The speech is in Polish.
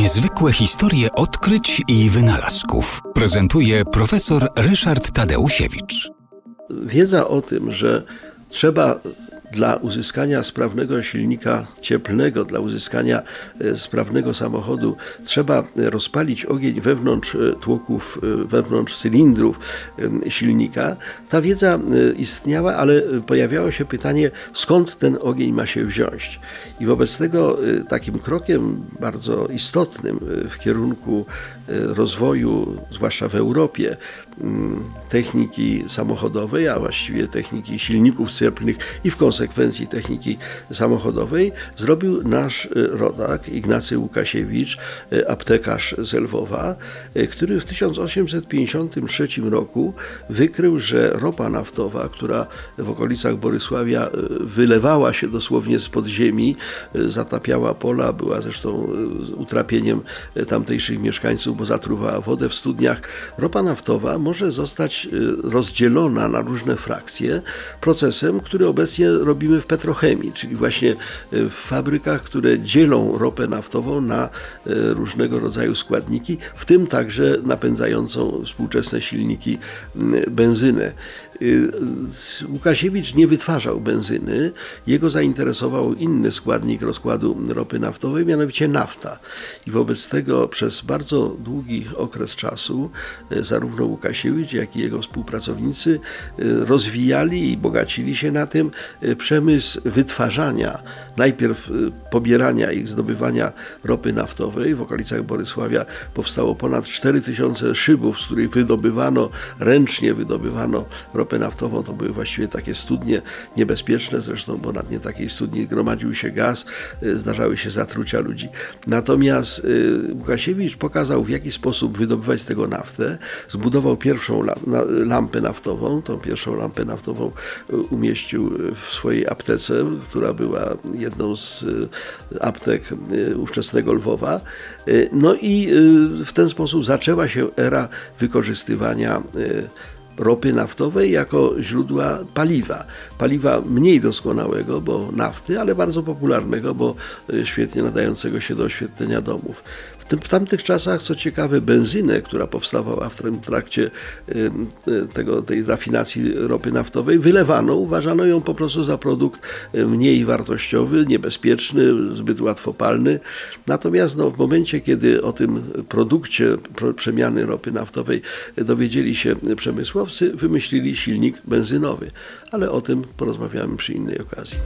Niezwykłe historie odkryć i wynalazków prezentuje profesor Ryszard Tadeusiewicz. Wiedza o tym, że trzeba dla uzyskania sprawnego silnika cieplnego, dla uzyskania e, sprawnego samochodu, trzeba rozpalić ogień wewnątrz e, tłoków, e, wewnątrz cylindrów silnika. Ta wiedza istniała, ale pojawiało się pytanie, skąd ten ogień ma się wziąć. I wobec tego takim krokiem bardzo istotnym w kierunku rozwoju, zwłaszcza w Europie, techniki samochodowej, a właściwie techniki silników cieplnych i w konsekwencji techniki samochodowej, zrobił nasz rodak Ignacy Łukasiewicz, aptekarz z Lwowa, który w 1853 roku wykrył, że ropa naftowa, która w okolicach Borysławia wylewała się dosłownie z podziemi, zatapiała pola, była zresztą utrapieniem tamtejszych mieszkańców, bo zatruwała wodę w studniach. Ropa naftowa może zostać rozdzielona na różne frakcje procesem, który obecnie robimy w petrochemii, czyli właśnie y, w fabrykach, które dzielą ropę naftową na y, różnego rodzaju składniki, w tym także napędzającą współczesne silniki benzynę. Łukasiewicz nie wytwarzał benzyny, jego zainteresował inny składnik rozkładu ropy naftowej, mianowicie nafta. I wobec tego przez bardzo długi okres czasu zarówno Łukasiewicz, jak i jego współpracownicy rozwijali i bogacili się na tym przemysł wytwarzania, najpierw pobierania i zdobywania ropy naftowej. W okolicach Borysławia powstało ponad 4000 szybów, z których wydobywano, ręcznie wydobywano ropę naftową, to były właściwie takie studnie niebezpieczne zresztą, bo na dnie takiej studni gromadził się gaz, y, zdarzały się zatrucia ludzi. Natomiast y, Łukasiewicz pokazał, w jaki sposób wydobywać z tego naftę. Zbudował pierwszą lampę naftową. Tą pierwszą lampę naftową y, umieścił w swojej aptece, która była jedną z aptek ówczesnego Lwowa. No i w ten sposób zaczęła się era wykorzystywania ropy naftowej jako źródła paliwa. Paliwa mniej doskonałego, bo nafty, ale bardzo popularnego, bo e, świetnie nadającego się do oświetlenia domów. W, tamtych czasach, co ciekawe, benzynę, która powstawała w trakcie e, e, tego, tej rafinacji ropy naftowej, wylewano, uważano ją po prostu za produkt mniej wartościowy, niebezpieczny, zbyt łatwopalny. Natomiast no, w momencie, kiedy o tym produkcie przemiany ropy naftowej dowiedzieli się przemysłowcy, wymyślili silnik benzynowy, ale o tym porozmawiamy przy innej okazji.